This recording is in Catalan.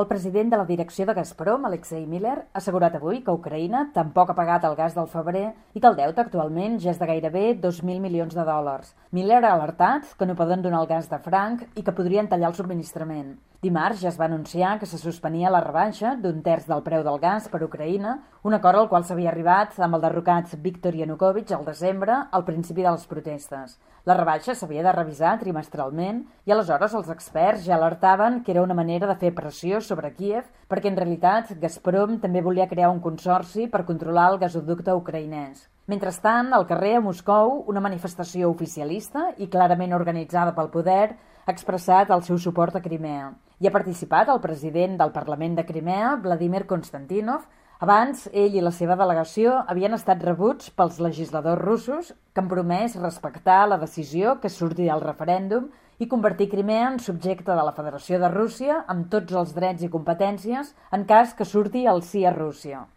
El president de la direcció de Gazprom, Alexei Miller, ha assegurat avui que Ucraïna tampoc ha pagat el gas del febrer i que el deute actualment ja és de gairebé 2.000 milions de dòlars. Miller ha alertat que no poden donar el gas de franc i que podrien tallar el subministrament. Dimarts ja es va anunciar que se suspenia la rebaixa d'un terç del preu del gas per Ucraïna, un acord al qual s'havia arribat amb el derrocat Viktor Yanukovych al desembre, al principi de les protestes. La rebaixa s'havia de revisar trimestralment i aleshores els experts ja alertaven que era una manera de fer pressió sobre Kiev perquè en realitat Gazprom també volia crear un consorci per controlar el gasoducte ucraïnès. Mentrestant, al carrer a Moscou, una manifestació oficialista i clarament organitzada pel poder ha expressat el seu suport a Crimea. Hi ha participat el president del Parlament de Crimea, Vladimir Konstantinov, abans, ell i la seva delegació havien estat rebuts pels legisladors russos que han promès respectar la decisió que surti del referèndum i convertir Crimea en subjecte de la Federació de Rússia amb tots els drets i competències en cas que surti el sí a Rússia.